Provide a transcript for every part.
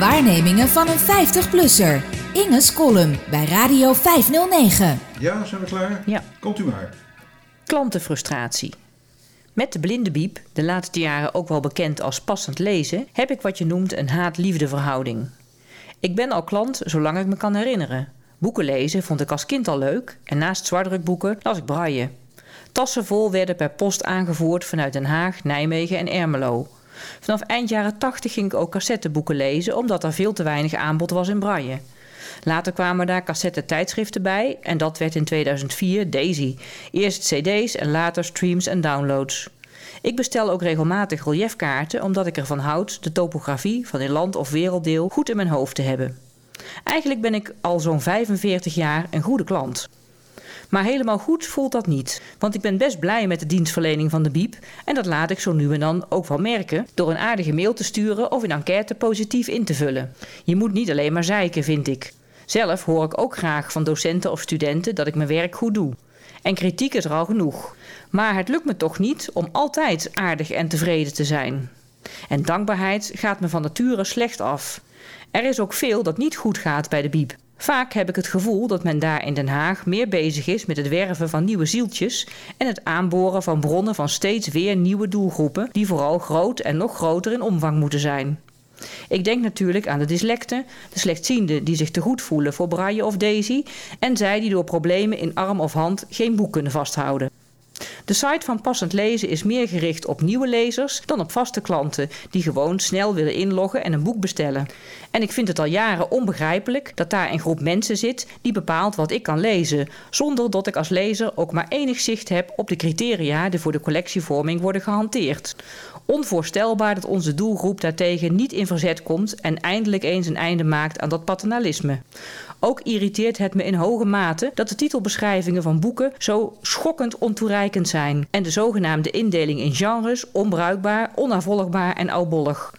Waarnemingen van een 50-plusser. Inge's column bij Radio 509. Ja, zijn we klaar? Ja. Komt u maar. Klantenfrustratie. Met de blinde biep, de laatste jaren ook wel bekend als passend lezen, heb ik wat je noemt een haat-liefde verhouding. Ik ben al klant zolang ik me kan herinneren. Boeken lezen vond ik als kind al leuk en naast zwaardrukboeken las ik braille. Tassen vol werden per post aangevoerd vanuit Den Haag, Nijmegen en Ermelo. Vanaf eind jaren 80 ging ik ook cassetteboeken lezen omdat er veel te weinig aanbod was in braille. Later kwamen daar cassette tijdschriften bij en dat werd in 2004 Daisy. Eerst cd's en later streams en downloads. Ik bestel ook regelmatig reliefkaarten omdat ik ervan houd de topografie van een land of werelddeel goed in mijn hoofd te hebben. Eigenlijk ben ik al zo'n 45 jaar een goede klant. Maar helemaal goed voelt dat niet. Want ik ben best blij met de dienstverlening van de Biep. En dat laat ik zo nu en dan ook wel merken door een aardige mail te sturen of een enquête positief in te vullen. Je moet niet alleen maar zeiken, vind ik. Zelf hoor ik ook graag van docenten of studenten dat ik mijn werk goed doe. En kritiek is er al genoeg. Maar het lukt me toch niet om altijd aardig en tevreden te zijn. En dankbaarheid gaat me van nature slecht af. Er is ook veel dat niet goed gaat bij de Biep. Vaak heb ik het gevoel dat men daar in Den Haag meer bezig is met het werven van nieuwe zieltjes en het aanboren van bronnen van steeds weer nieuwe doelgroepen, die vooral groot en nog groter in omvang moeten zijn. Ik denk natuurlijk aan de dyslecten, de slechtzienden die zich te goed voelen voor Braille of Daisy en zij die door problemen in arm of hand geen boek kunnen vasthouden. De site van Passend Lezen is meer gericht op nieuwe lezers dan op vaste klanten die gewoon snel willen inloggen en een boek bestellen. En ik vind het al jaren onbegrijpelijk dat daar een groep mensen zit die bepaalt wat ik kan lezen, zonder dat ik als lezer ook maar enig zicht heb op de criteria die voor de collectievorming worden gehanteerd. Onvoorstelbaar dat onze doelgroep daartegen niet in verzet komt en eindelijk eens een einde maakt aan dat paternalisme. Ook irriteert het me in hoge mate dat de titelbeschrijvingen van boeken zo schokkend ontoereikend zijn en de zogenaamde indeling in genres onbruikbaar, onnavolgbaar en oudbollig.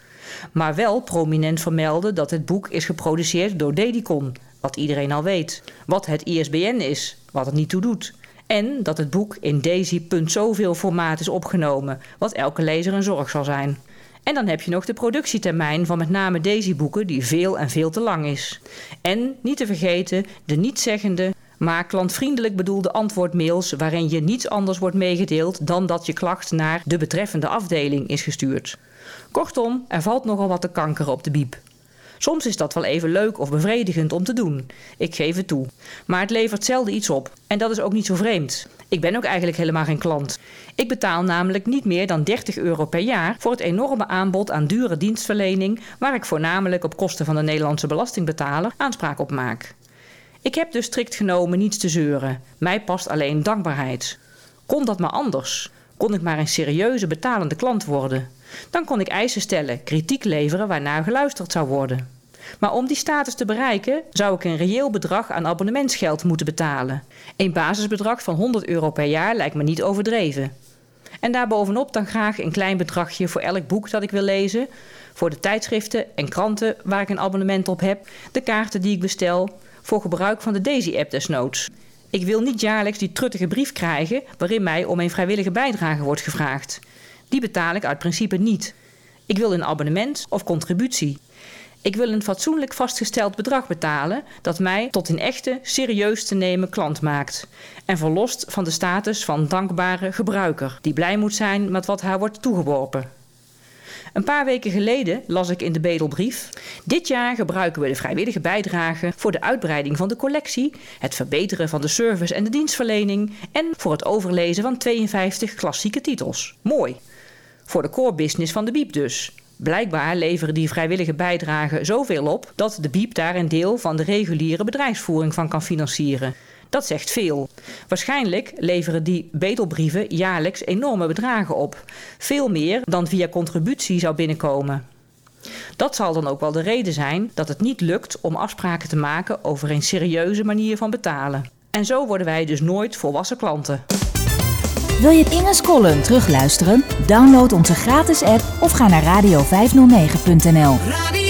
Maar wel prominent vermelden dat het boek is geproduceerd door Dedicon, wat iedereen al weet. Wat het ISBN is, wat het niet toe doet. En dat het boek in Daisy. zoveel formaat is opgenomen, wat elke lezer een zorg zal zijn. En dan heb je nog de productietermijn van met name deze boeken, die veel en veel te lang is. En niet te vergeten de niet-zeggende, maar klantvriendelijk bedoelde antwoordmails waarin je niets anders wordt meegedeeld dan dat je klacht naar de betreffende afdeling is gestuurd. Kortom, er valt nogal wat te kankeren op de biep. Soms is dat wel even leuk of bevredigend om te doen. Ik geef het toe. Maar het levert zelden iets op. En dat is ook niet zo vreemd. Ik ben ook eigenlijk helemaal geen klant. Ik betaal namelijk niet meer dan 30 euro per jaar voor het enorme aanbod aan dure dienstverlening, waar ik voornamelijk op kosten van de Nederlandse belastingbetaler aanspraak op maak. Ik heb dus strikt genomen niets te zeuren. Mij past alleen dankbaarheid. Kon dat maar anders? Kon ik maar een serieuze betalende klant worden? Dan kon ik eisen stellen, kritiek leveren waarnaar geluisterd zou worden. Maar om die status te bereiken zou ik een reëel bedrag aan abonnementsgeld moeten betalen. Een basisbedrag van 100 euro per jaar lijkt me niet overdreven. En daarbovenop dan graag een klein bedragje voor elk boek dat ik wil lezen, voor de tijdschriften en kranten waar ik een abonnement op heb, de kaarten die ik bestel, voor gebruik van de Daisy-app desnoods. Ik wil niet jaarlijks die truttige brief krijgen waarin mij om een vrijwillige bijdrage wordt gevraagd. Die betaal ik uit principe niet. Ik wil een abonnement of contributie. Ik wil een fatsoenlijk vastgesteld bedrag betalen dat mij tot een echte, serieus te nemen klant maakt. En verlost van de status van dankbare gebruiker, die blij moet zijn met wat haar wordt toegeworpen. Een paar weken geleden las ik in de Bedelbrief: Dit jaar gebruiken we de vrijwillige bijdrage voor de uitbreiding van de collectie, het verbeteren van de service en de dienstverlening en voor het overlezen van 52 klassieke titels. Mooi. Voor de core business van de Biep dus. Blijkbaar leveren die vrijwillige bijdragen zoveel op dat de Biep daar een deel van de reguliere bedrijfsvoering van kan financieren. Dat zegt veel. Waarschijnlijk leveren die bedelbrieven jaarlijks enorme bedragen op. Veel meer dan via contributie zou binnenkomen. Dat zal dan ook wel de reden zijn dat het niet lukt om afspraken te maken over een serieuze manier van betalen. En zo worden wij dus nooit volwassen klanten. Wil je Inge's column terugluisteren? Download onze gratis app of ga naar radio509.nl.